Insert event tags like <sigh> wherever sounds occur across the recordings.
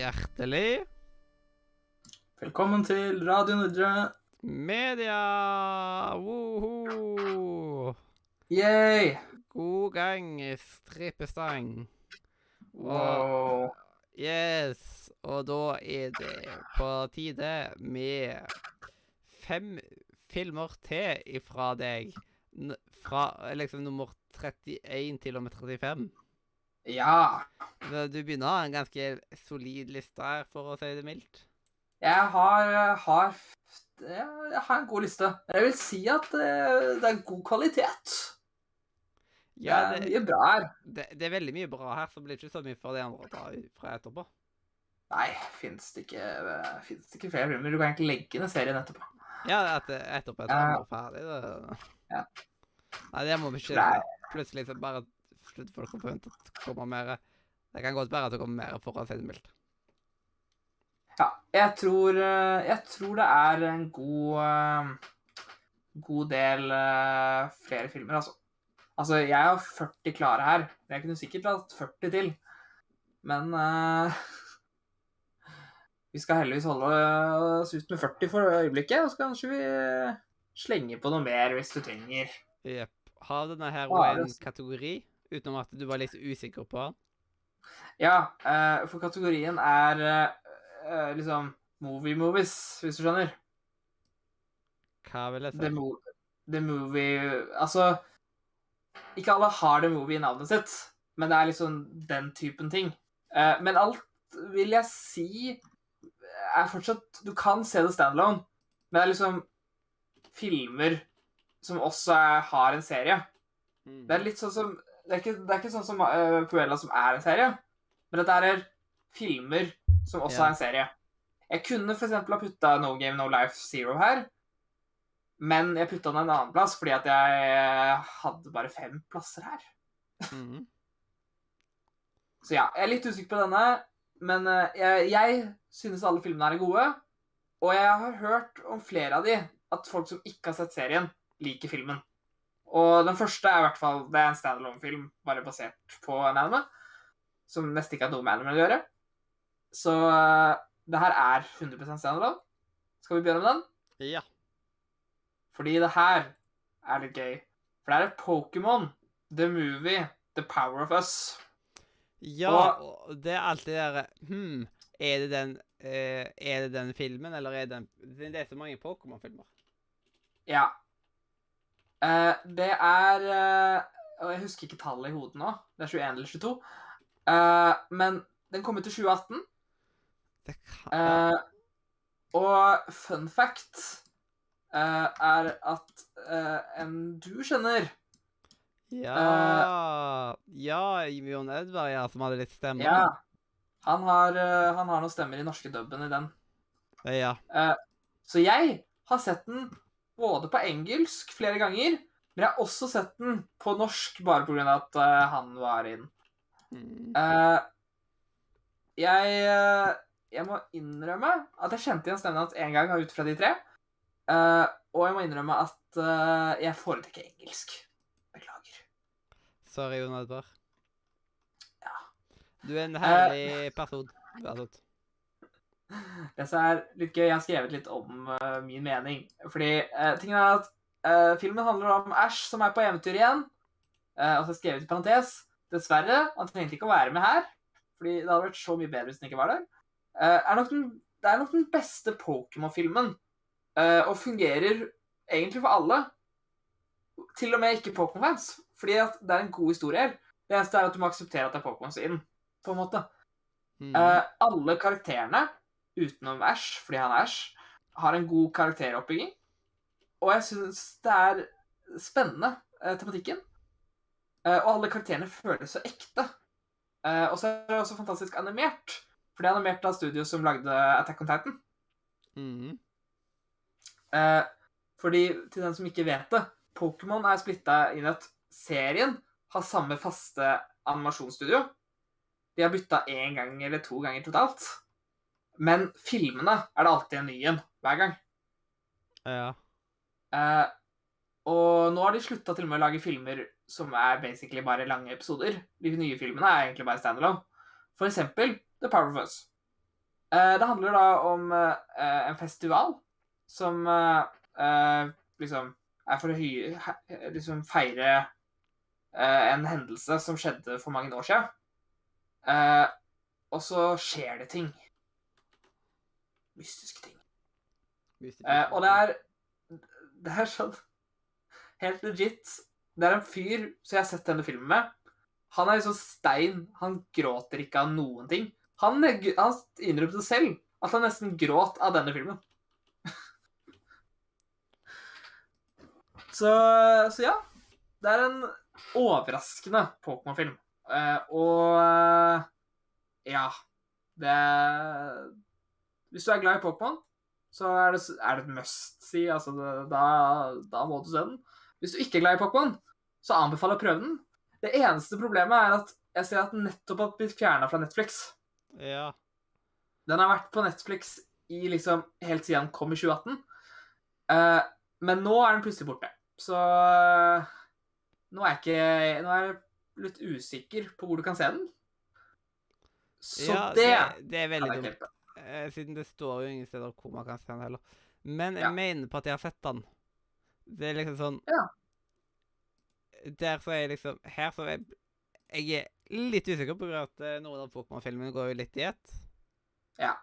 Hjertelig Velkommen til Radio Nordre. media! Woho! Yay! God gang, strippestang. Wow. Yes, og da er det på tide med fem filmer til ifra deg. Fra liksom nummer 31 til og med 35. Ja. Du begynner å ha en ganske solid liste her, for å si det mildt. Jeg har, har Jeg har en god liste. Jeg vil si at eh, det er god kvalitet. Ja, det er mye bra her. det, det er veldig mye bra her, så blir det ikke så mye for de andre å ta fra etterpå. Nei, fins det ikke, eh, finnes det ikke flere filmer? Du kan egentlig legge ned serien etterpå. Ja, etterpå er den det ferdig. Det. Ja. Nei, det må vi ikke Nei. Plutselig så bare slutter folk å forvente at det kommer mer. Det kan godt være at det kommer mer, for å si. Ja, jeg tror, eh, jeg tror det er en god eh, god del eh, flere filmer, altså. Altså, jeg har 40 klare her. Jeg kunne sikkert hatt 40 til. Men uh, <laughs> vi skal heldigvis holde oss ut med 40 for øyeblikket, og så kanskje vi slenge på noe mer hvis du trenger. Jepp. Har denne her en kategori, utenom at du var litt usikker på den? Ja, uh, for kategorien er uh, liksom movie movies, hvis du skjønner. Hva vil jeg The, si? mo the movie Altså, ikke alle har The Movie i navnet sitt, men det er liksom den typen ting. Uh, men alt vil jeg si er fortsatt Du kan se det standalone, men det er liksom filmer som også er, har en serie. Mm. Det er litt sånn som Det er ikke, det er ikke sånn som uh, Cruella som er en serie, men dette er filmer som også er en serie. Jeg kunne eksempel ha putta No Game No Life Zero her, men jeg putta den en annen plass fordi at jeg hadde bare fem plasser her. Mhm. Så ja, jeg er litt usikker på denne, men eh, jeg, jeg synes alle filmene er gode. Og jeg har hørt om flere av de at folk som ikke har sett serien, liker filmen. Og den første er i hvert fall det er en standalone-film bare basert på en anime. Som nesten ikke har noe med anime å gjøre. Så eh, det her er 100 standalone. Skal vi begynne med den? Ja. Fordi det her er litt gøy. For det er Pokémon, The Movie, The Power of Us. Ja, Og- det er alltid der Hm, er det den eh, Er det den filmen, eller er det den Det er så mange Pokémon-filmer. Ja. Eh, det er eh, Og jeg husker ikke tallet i hodet nå. Det er 21 eller 22. Uh, men den kom ut i 2018. Det kan Eh, og fun fact eh, er at eh, en du kjenner Ja Ja, Jon Edvard, ja, som hadde litt stemme. Ja. Han har, eh, han har noen stemmer i norske dubben i den. Ja. Eh, så jeg har sett den både på engelsk flere ganger, men jeg har også sett den på norsk bare pga. at uh, han var inn. Mm. Eh, jeg, uh, jeg må innrømme at jeg kjente igjen stemmen hans én gang ut fra de tre. Og jeg må innrømme at jeg foretrekker engelsk. Beklager. Sorry, Jon Edvard. Ja. Du er en herlig person. Du er sånn. Det som er litt gøy, jeg har skrevet litt om uh, min mening. Fordi uh, tingen er at uh, filmen handler om Ash som er på eventyr igjen. Og så skrevet i parentes Dessverre, han trengte ikke å være med her. Fordi det hadde vært så mye bedre hvis han ikke var der. Er den, det er nok den beste Pokémon-filmen. og fungerer egentlig for alle. Til og med ikke Pokémon-fans. Fordi at det er en god historie her. Det eneste er at du må akseptere at det er Pokémon sin, på en måte. Mm. Alle karakterene, utenom Ash, fordi han er Ash, har en god karakteroppbygging. Og jeg syns det er spennende, eh, tematikken. Eh, og alle karakterene føles så ekte. Eh, og så er det også fantastisk animert. For det er animert av studio som lagde Attack on Titan. Mm. Eh, fordi, til den som ikke vet det, Pokémon er splitta inn i at serien har samme faste animasjonsstudio. De har bytta én gang eller to ganger totalt. Men filmene er det alltid en ny en hver gang. Ja. Eh, og nå har de slutta til og med å lage filmer som er basically bare lange episoder. De nye filmene er egentlig bare standalone. For eksempel The Power of Us. Eh, det handler da om eh, en festival som eh, liksom er for å hy he- liksom feire eh, en hendelse som skjedde for mange år siden. Eh, og så skjer det ting. Mystiske ting. Eh, og det er Det er sånn <laughs> Helt legit. Det er en fyr som jeg har sett denne filmen med. Han er liksom stein. Han gråter ikke av noen ting. Han, han innrømte selv at han nesten gråt av denne filmen. <laughs> så, så ja. Det er en overraskende Pokémon-film. Eh, og eh, ja Det Hvis du er glad i Pokémon, så er det, er det et must-see. Altså, det- da, da må du se den. Hvis du ikke er glad i Pokémon, så anbefaler jeg å prøve den. Det eneste problemet er at jeg ser at den nettopp har blitt fjerna fra Netflix. Ja. Den har vært på Netflix i liksom helt siden den kom i 2018. Uh, men nå er den plutselig borte. Så uh, nå er jeg ikke Nå er jeg litt usikker på hvor du kan se den. Så ja, det, det, det er veldig dumt. Eh, siden det står jo ingen steder hvor man kan se den heller. Men Ja. jeg mener på at jeg har sett den. Det er liksom sånn Ja. Der så er jeg liksom Her så er jeg Jeg er litt usikker på grunn av at eh, noen av Pokémon-filmene går jo litt i ett. Ja.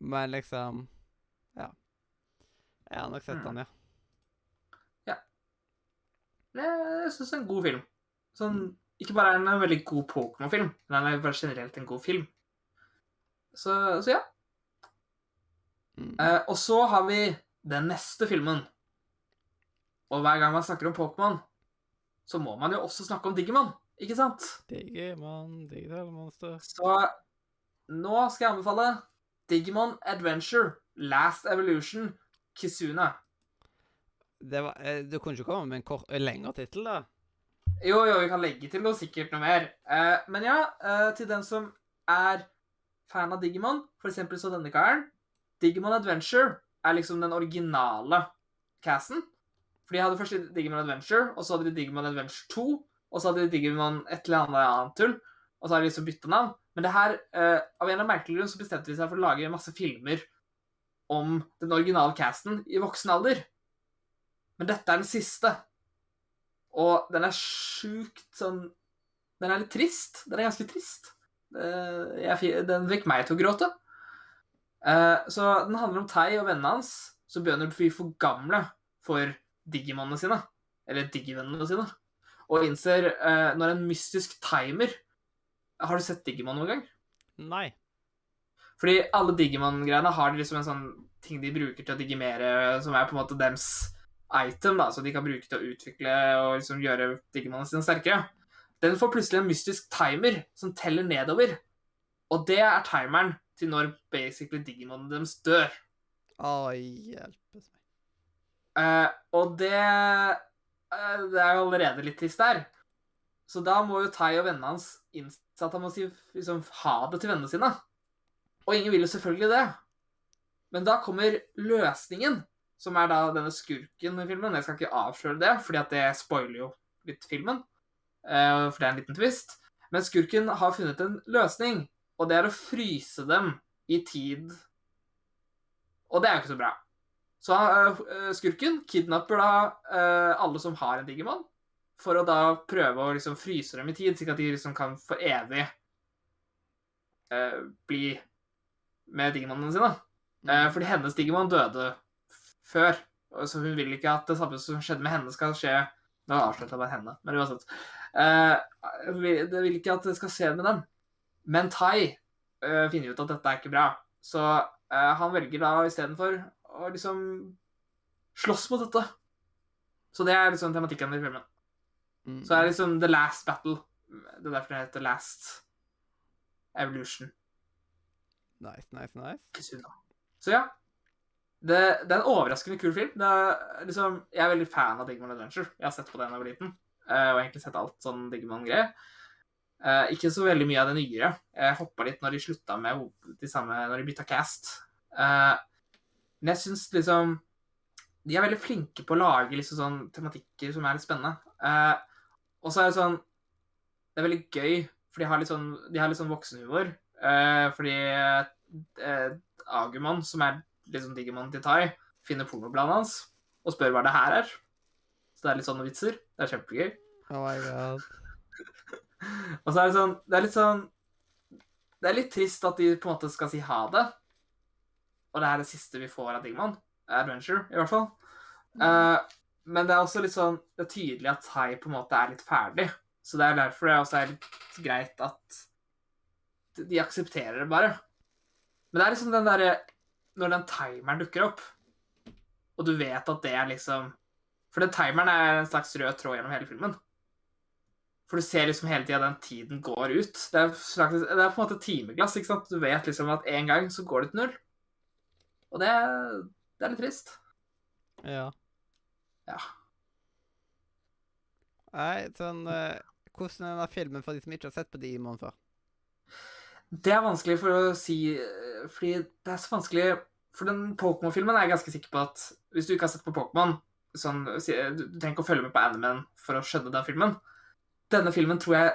Men liksom Ja. Jeg har nok sett Mm. den, ja. Ja. Jeg syns jeg er en god film. Sånn, ikke bare er den en veldig god Pokémon-film, men den er bare generelt en god film. Så, så ja. Mm. Eh, og så har vi den neste filmen. Og hver gang man snakker om Pokémon, så må man jo også snakke om Digimon, ikke sant? Digimon, digital monster. Så nå skal jeg anbefale Digimon Adventure Last Evolution Kizuna. Det var, eh, du kunne ikke komme med en kort, eh, lengre tittel, da? Jo, jo, vi kan legge til noe sikkert noe mer. Eh, men ja, eh, til den som er fan av Digimon, for eksempel så denne karen, Digimon Adventure er liksom den originale casten. For de hadde først Digimon Adventure, og så hadde de Digimon Adventure 2, og så hadde de Digimon et eller annet annet tull, og så har de liksom bytta navn. Men det her, eh, av en eller merkelig grunn, så bestemte de seg for å lage masse filmer om den originale casten i voksen alder. Men dette er den siste. Og den er sjukt sånn Den er litt trist. Den er ganske trist. Eh, jeg, den fikk meg til å gråte. Eh, så den handler om Tei og vennene hans som begynner å bli for gamle for digimonene sine. Eller digivennene sine. Og innser eh, når en mystisk timer Har du sett Digimon noen gang? Nei. Fordi alle Digimon-greiene har liksom en sånn ting de bruker til å digimere, som er på en måte dems item, da, så de kan bruke til å utvikle og liksom gjøre Digimonene sine sterkere. Den får plutselig en mystisk timer som teller nedover. Og det er timeren til når basically digimonene deres dør. Å, hjelpes meg. Uh, og det uh, Det er jo allerede litt trist der. Så da må jo Tai og vennene hans innse at han må si liksom, ha det til vennene sine. Og ingen vil jo selvfølgelig det. Men da kommer løsningen, som er da denne skurken i filmen. Jeg skal ikke avsløre det, fordi at det spoiler jo litt filmen. Eh, for det er en liten twist. Men skurken har funnet en løsning, og det er å fryse dem i tid. Og det er jo ikke så bra. Så øh, skurken kidnapper da øh, alle som har en Digimon, for å da prøve å liksom fryse dem i tid, slik at de liksom kan for evig bli med Digimonene sine. Eh, fordi hennes Digimon døde før, så hun vil ikke at det samme som skjedde med henne, skal skje Nå avslutta jeg bare henne, men uansett. Eh, vi- det vil ikke at det skal skje med dem. Men Tai øh, finner ut at dette er ikke bra, så øh, han velger da istedenfor å liksom slåss mot dette. Så det er liksom tematikken i filmen. Mm. Så er liksom The Last Battle. Det er derfor det heter Last Evolution. Nice, nice, nice. Så ja. Det, det er en overraskende kul film. Det er, liksom, jeg er veldig fan av Digmar Adventure. Jeg har sett på det da jeg var liten. Eh, og egentlig sett alt sånn Digimon-greier. Uh, ikke så veldig mye av det nyere. Jeg hoppa litt når de slutta med de samme, når de bytta cast. Uh, men jeg syns liksom De er veldig flinke på å lage liksom sånn tematikker som er litt spennende. Eh, og så er det sånn Det er veldig gøy, for de har litt sånn, de har litt sånn voksenhumor. Eh, fordi eh, Agumon, som er liksom Digimon til Tai, finner pornobladet hans og spør hva det her er. Så det er litt sånne vitser. Det er kjempegøy. Oh my god. <laughs> Og så er det sånn Det er litt sånn Det er litt trist at de på en måte skal si ha det. Og det er det siste vi får av Digman. Adventure, i hvert fall. Eh, men det er også litt sånn Det er tydelig at Tai på en måte er litt ferdig. Så det er derfor det også er litt greit at de aksepterer det bare. Men det er liksom den derre Når den timeren dukker opp, og du vet at det er liksom For den timeren er en slags rød tråd gjennom hele filmen. For du ser liksom hele tida den tiden går ut. Det er, slags, det er på en måte timeglass. ikke sant? Du vet liksom at en gang så går det til null. Og det, det er litt trist. Ja. Ja. Nei, sånn uh, Hvordan er denne filmen for de som ikke har sett på Digimon før? Det er vanskelig for å si, eh, fordi det er så vanskelig For den Pokémon-filmen er jeg ganske sikker på at hvis du ikke har sett på Pokémon sånn, Du trenger ikke å følge med på animen for å skjønne den filmen. Denne filmen tror jeg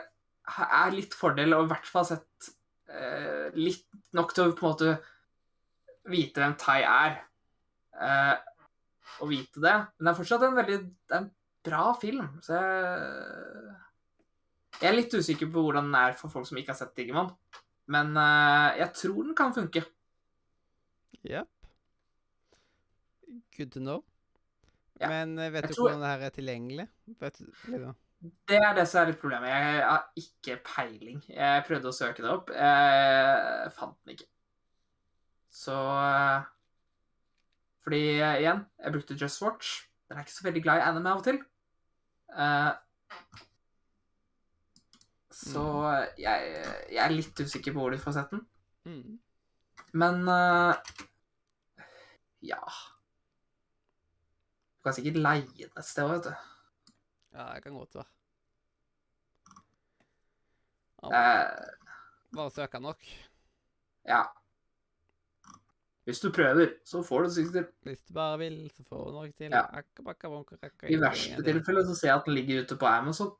er litt fordel, og i hvert fall sett eh, litt nok til å på en måte vite hvem Tai er. Eh, og vite det. Men det er fortsatt en veldig en bra film, så jeg Jeg er litt usikker på hvordan den er for folk som ikke har sett Digimon. Men eh, jeg tror den kan funke. Jepp. Good to know. Ja, Men eh, vet jeg du hvordan det her er tilgjengelig? Vet du? Det er det som er litt problemet. Jeg har ikke peiling. Jeg prøvde å søke det opp. Jeg fant den ikke. Så eh, Fordi eh, igjen, jeg brukte Just Watch. Den er ikke så veldig glad i anime av og til. Eh, så jeg, jeg er litt usikker på hvor du får sett den. Mm. Men eh, ja Du kan sikkert leie den et sted òg, vet du. Ja, det kan godt være. Eh, bare søke nok. ja. Hvis du prøver, så får du det sikkert. Hvis du bare vil, så får du noe til. Ja. Akka, bakka, bonka, akka, I verste er tilfelle så ser jeg at den ligger ute på Amazon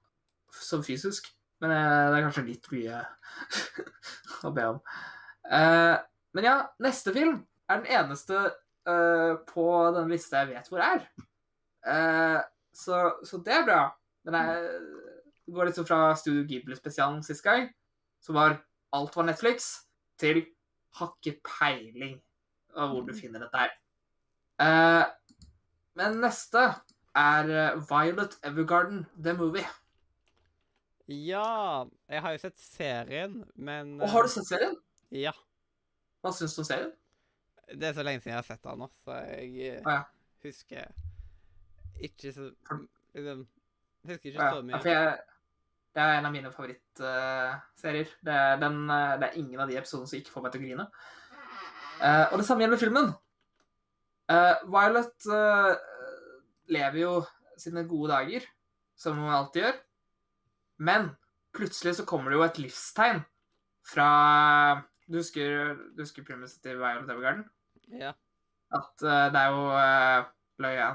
som fysisk. Men eh, det er kanskje litt mye <laughs> å be om. Eh, men ja, neste film er den eneste Uh, på denne lista jeg vet hvor er. Eh, så, så det er bra. Men jeg det går liksom fra Studio Ghibli-spesialen sist gang, som var alt var Netflix, til hakke peiling av hvor du finner dette her. Uh, men neste er eh, Violet Evergarden, The Movie. Ja, jeg har jo sett serien, men Og har du sett serien? Ja. Hva syns du om serien? Det er så lenge siden jeg har sett den nå, så jeg ah, ja. husker ikke så liksom, Husker ikke ja. så Ja, mye. for jeg, det er en av mine favorittserier. det, er den, eh, det er ingen av de episodene som ikke får meg til å grine. Uh, og det samme gjelder filmen. Eh, Violet lever jo sine gode dager, som hun alltid gjør. Men plutselig så kommer det jo et livstegn fra Du husker, du husker til Violet Evergarden? Ja. At det er jo uh, Løya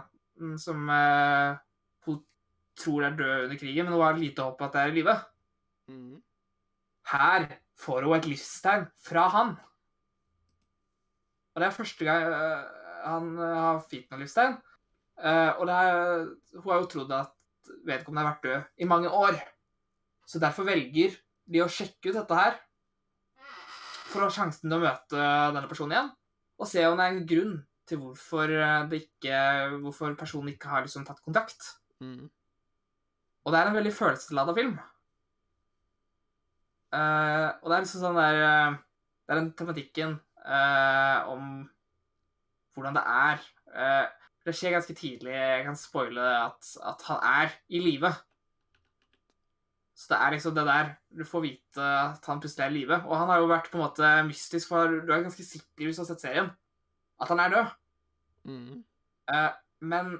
som eh, hun tror er død under krigen, men hun har lite håp at det er i live. Mm. Her får hun et livstegn fra han. Og det er første gang eh, han eh, har fått noe livstegn. Eh, og det er, hun har jo trodd at vedkommende har vært død i mange år. Så derfor velger de å sjekke ut dette her for å ha sjansen til å møte denne personen igjen. Og se om det er en grunn til hvorfor, eh, det ikke, hvorfor personen ikke har liksom tatt kontakt. Mm. Og det er en veldig følelsesladet film. Uh, og det er liksom sånn der eh, Det er den tematikken uh, om hvordan det er. Uh, det skjer ganske tidlig. Jeg kan spoile at, at han er i live. Så det er liksom det der Du får vite at han plutselig er i live. Og han har jo vært på en måte mystisk, for du er ganske sikker hvis du har sett serien, at han er død. Mm. Uh, men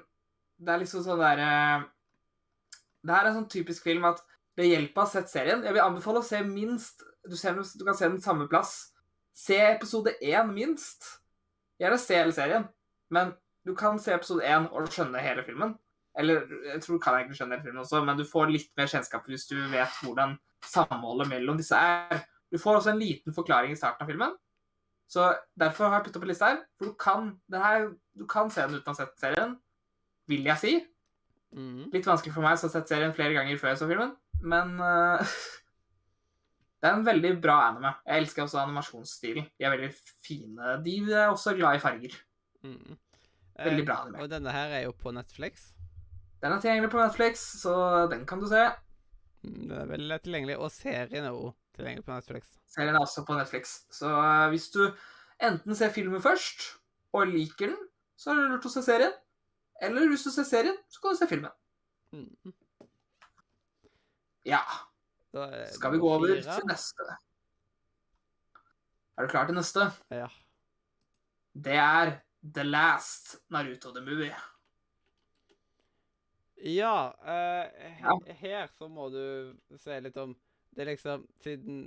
det er liksom sånn der uh, Det her er en sånn typisk film at det hjelper å ha sett serien. Jeg vil anbefale å se minst Du, ser, du kan se den samme plass. Se episode én minst. Gjerne se hele serien, men du kan se episode én og skjønne hele filmen. Eller jeg tror du kan egentlig skjønne hele filmen også, men du får litt mer kjennskap hvis du vet hvordan samholdet mellom disse er. Du får også en liten forklaring i starten av filmen. Så derfor har jeg puttet på lista her. For du kan, den her, du kan se den uten å ha sett serien, vil jeg si. Mm. Litt vanskelig for meg som har sett serien flere ganger før jeg så filmen, men uh, <laughs> Det er en veldig bra anime. Jeg elsker også animasjonsstilen. De er veldig fine. De er også glad i farger. Mm. Veldig Eh, bra anime. Og denne her er jo på Netflix. Den er tilgjengelig på Netflix, så den kan du se. Det Den er lett tilgjengelig, og serien er jo tilgjengelig på Netflix. Serien er også på Netflix. Så eh, hvis du enten ser filmen først og liker den, så er det lurt å se serien. Eller hvis du ser serien, så kan du se filmen. Mm. Ja. Skal vi gå over fire. til neste? Er du klar til neste? Ja. Det er The Last Naruto the Movie. Ja, uh, her, Ja. her så må du se litt om Det er liksom Siden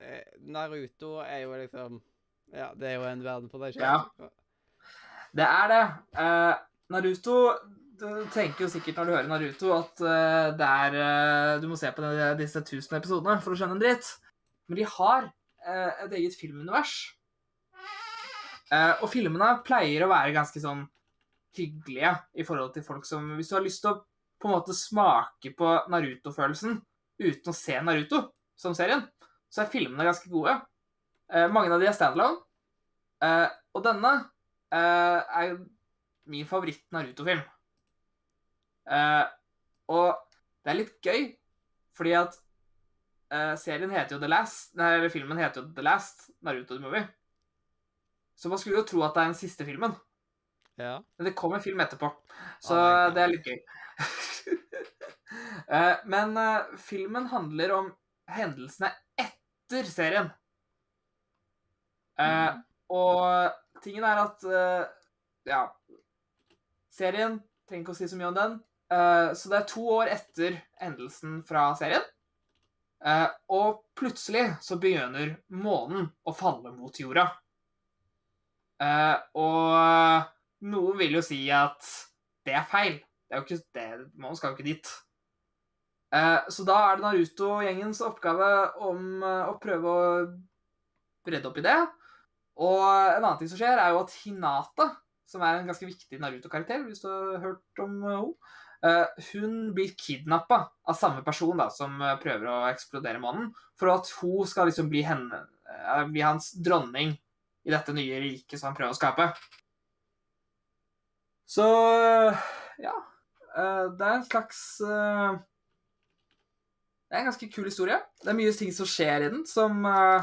eh, Naruto er jo liksom Ja, det er jo en verden for deg selv. Ja. Det er det. Eh, Naruto Du tenker jo sikkert når du hører Naruto, at eh, det er eh, Du må se på denne, disse tusen episodene for å skjønne en dritt. Men de har et eget filmunivers. Og filmene pleier å være ganske sånn hyggelige i forhold til folk som Hvis du har lyst til å på en måte smake på Naruto-følelsen uten å se Naruto som serien, så er filmene ganske gode. Eh, mange av de er standalone. Eh, og denne eh, er min favoritt-Naruto-film. Eh, og det er litt gøy, fordi at eh, serien heter jo The Last Nei, eller filmen heter jo The Last Naruto the Movie. Så man skulle jo tro at det er den siste filmen. Ja. Men det kom en film etterpå, så Oh det er litt gøy. <laughs> Eh, Men eh, filmen handler om hendelsene etter serien. Eh, Mhm. Og tingen er at Ja. Serien trenger ikke å si så mye om den. Så det er to år etter hendelsen fra serien. Og plutselig så begynner månen å falle mot jorda. Og noen vil jo si at det er feil. Det er jo ikke det, Månen skal jo ikke dit. Eh, så da er det Naruto-gjengens oppgave om eh, å prøve å redde opp i det. Og en annen ting som skjer, er jo at Hinata, som er en ganske viktig Naruto-karakter, hvis du har hørt om eh, henne, hun blir kidnappa av samme person da, som prøver å eksplodere månen, for at hun skal liksom bli, henne, bli hans dronning i dette nye riket som han prøver å skape. Så ja. Det er en slags eh, Det er en ganske kul historie. Det er mye ting som skjer i den, som uh,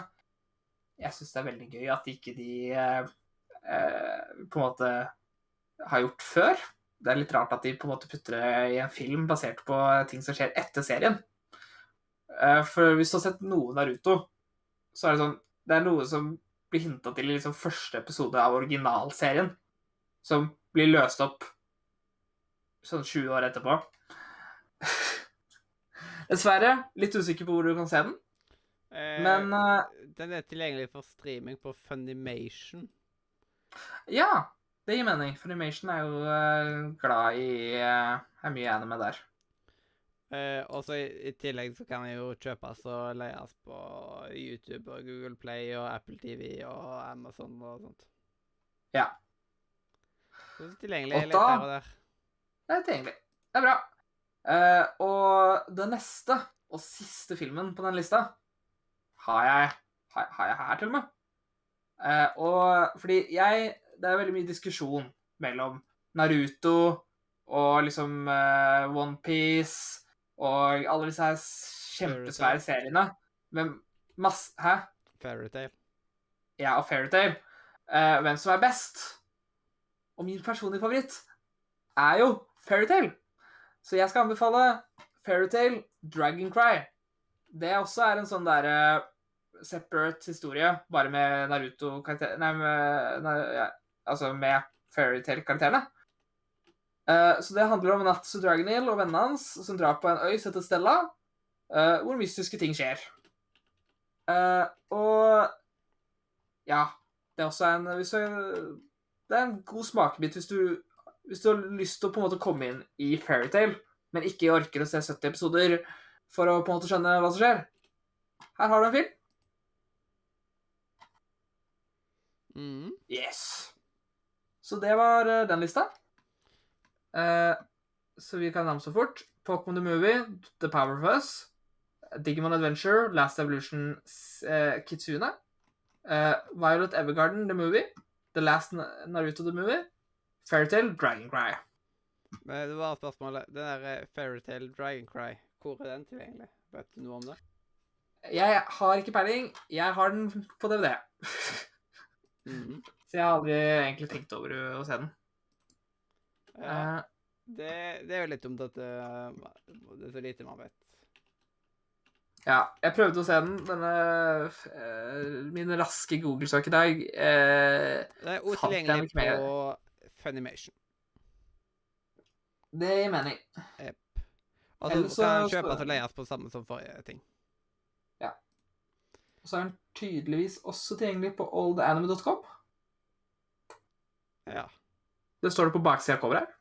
jeg syns er veldig gøy at ikke de uh, uh, på en måte har gjort før. Det er litt rart at de på en måte putter det i en film basert på ting som skjer etter serien. For hvis du har sett noe Naruto, så er det sånn Det er noe som blir hinta til i liksom første episode av originalserien, som blir løst opp sånn 20 år etterpå. <laughs> Dessverre litt usikker på hvor du kan se den, Eh, men uh, Den er tilgjengelig for streaming på Funimation. Ja, det gir mening. Funimation er jo uh, glad i uh, Er mye anime der. Eh, og så i, i tillegg så kan den jo kjøpes og leies på YouTube og Google Play og Apple TV og Amazon og sånt. Ja. Så det er tilgjengelig Og litt her og der. Det er tilgjengelig. Det er bra. Eh, og den neste og siste filmen på den lista har jeg, har, har jeg her, til og med. Eh, og fordi jeg Det er veldig mye diskusjon mellom Naruto og liksom uh, OnePiece og alle disse her kjempesvære seriene Men masse Hæ? Fairytale. Ja, og Fairytale. Uh, hvem som er best. Og min personlige favoritt er jo Fairytale. Så jeg skal anbefale Fairytale Dragon Cry. Det også er en sånn derre separate historie, bare med Naruto-karakterene Nei, med, nei, ja, altså med Fairytale-karakterene. Uh, så det handler om Natsu Dragonhill og vennene hans som drar på en øy som heter Stella, uh, hvor mystiske ting skjer. Uh, og ja, det er også en du, Det er en god smakebit hvis du, hvis du har lyst til å på en måte komme inn i Fairytale, men ikke orker å se 70 episoder for å på en måte skjønne hva som skjer. Her har du en film. Mm. Yes. Så det var eh, den lista. Eh, så vi kan navne så fort. Pokémon the Movie, The Power of Us, Digimon Adventure, Last Evolution eh, Kitsune, eh, Violet Evergarden The Movie, The Last Naruto The Movie, Fairytale, Dragon Cry. Men det var spørsmålet Den der eh, Fairytale Dragon Cry, hvor er den tilgjengelig? Vet du noe om det? Jeg har ikke peiling. Jeg har den på DVD. Mhm. Så jeg har aldri egentlig tenkt over å se den. Ja, uh, det, det er jo litt dumt at det, det er så lite man vet. Ja, jeg prøvde å se den. Denne uh, Min raske Google-søk i dag uh, Det er utilgjengelig på Funimation. Det gir mening. Altså, Og så kan så- den kjøpes og leies på samme som forrige ting. Og så er den tydeligvis også tilgjengelig på oldanime.com. Ja. Det står det på baksida av coveret her.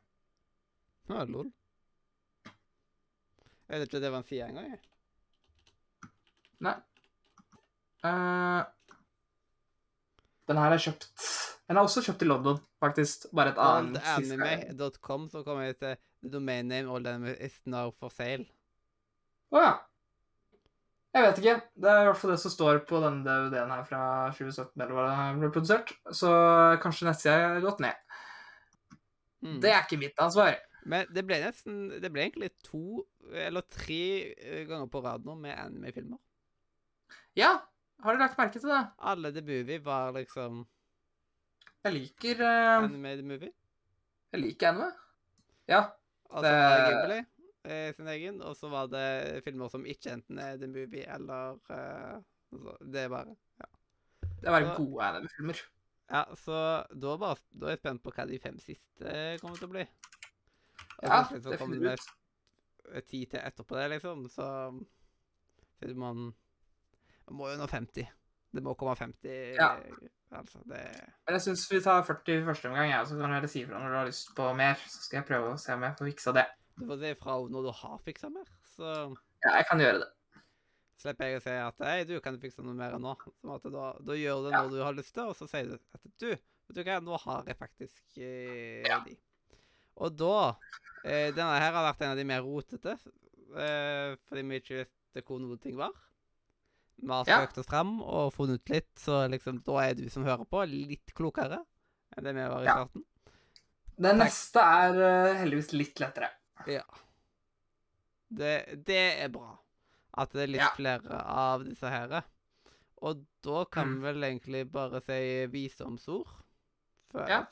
Ja, lol. Jeg vet ikke det var en side engang. jeg. Nei. Eh, den her er kjøpt Den er også kjøpt i London, faktisk. Bare et annet Oldanime.com, så kommer jeg til the domain name oldanime is now for sale. Å ja. Jeg vet ikke. Det er i hvert fall det som står på denne DVD-en her fra 2017, eller hva det ble produsert. Så kanskje nettsida har gått ned. Mm. Det er ikke mitt ansvar. Men det ble nesten Det ble egentlig to eller tre eh, ganger på rad nå med anime-filmer. Ja, har du lagt merke til det? Alle The Movie var liksom Jeg liker uh, anime The Movie. Jeg liker anime. Ja. Og så var det Ghibli eh, sin egen, og så var det filmer som ikke enten er The Movie eller altså, Det er bare Det er bare Så- gode anime-filmer. Ja, så da, bare, da er jeg spent på hva de fem siste kommer til å bli. Og Ja, det med definitivt. ti til etterpå det, liksom, så så man, man må jo nå 50. Det må komme 50, Ja. altså. Det Men jeg syns vi tar 40 i første omgang, ja, så kan dere si ifra når du har lyst på mer. Så skal jeg prøve å se om jeg får fiksa det. Du får si ifra når du har fiksa mer, så Ja, jeg kan gjøre det. slipper jeg å si at hei, du kan fikse noe mer enn nå. Da, da gjør du det Ja. når du har lyst til, og så sier du at du, vet du hva, nå har jeg faktisk eh, de. Og da eh, Denne her har vært en av de mer rotete, eh, fordi vi ikke visste hvor noen ting var. Vi har søkt oss fram og funnet ut litt, så liksom da er du som hører på, litt klokere enn det vi var i starten. Den Takk. neste er uh, heldigvis litt lettere. Ja. Det, det er bra. At det er litt Ja. flere av disse her. Og da kan Mm. vi vel egentlig bare si visdomsord før, Ja.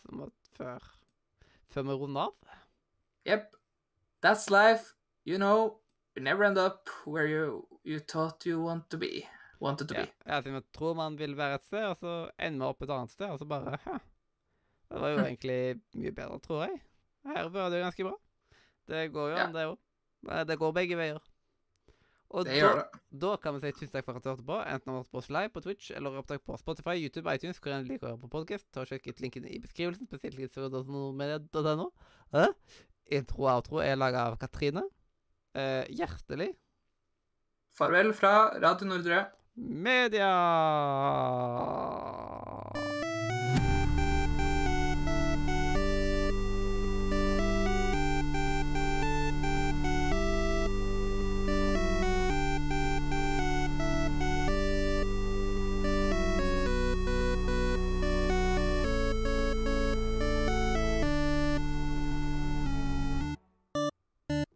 før, før vi runder av. Yep. That's life. You know, you never end up where you, you thought you want to be. Wanted to Ja, be. ja, så vi tror man vil være et sted, og så ender man opp et annet sted, og så bare Hæ. Det var jo Hm. egentlig mye bedre, tror jeg. Her var det jo ganske bra. Det går jo Ja. an, det òg. Det går begge veier. Og Det da, gjør det. Da kan vi si tusen takk for at du hørte på. Enten har vært på oss live på Twitch eller opptak på Spotify, YouTube, iTunes, hvor enn du liker å høre på podkast. Sjekk ut linken i beskrivelsen. Spesielt littsurd.no. Intro og outro er laga av Katrine. Eh, hjertelig Farvel fra Radio Nordre. Media!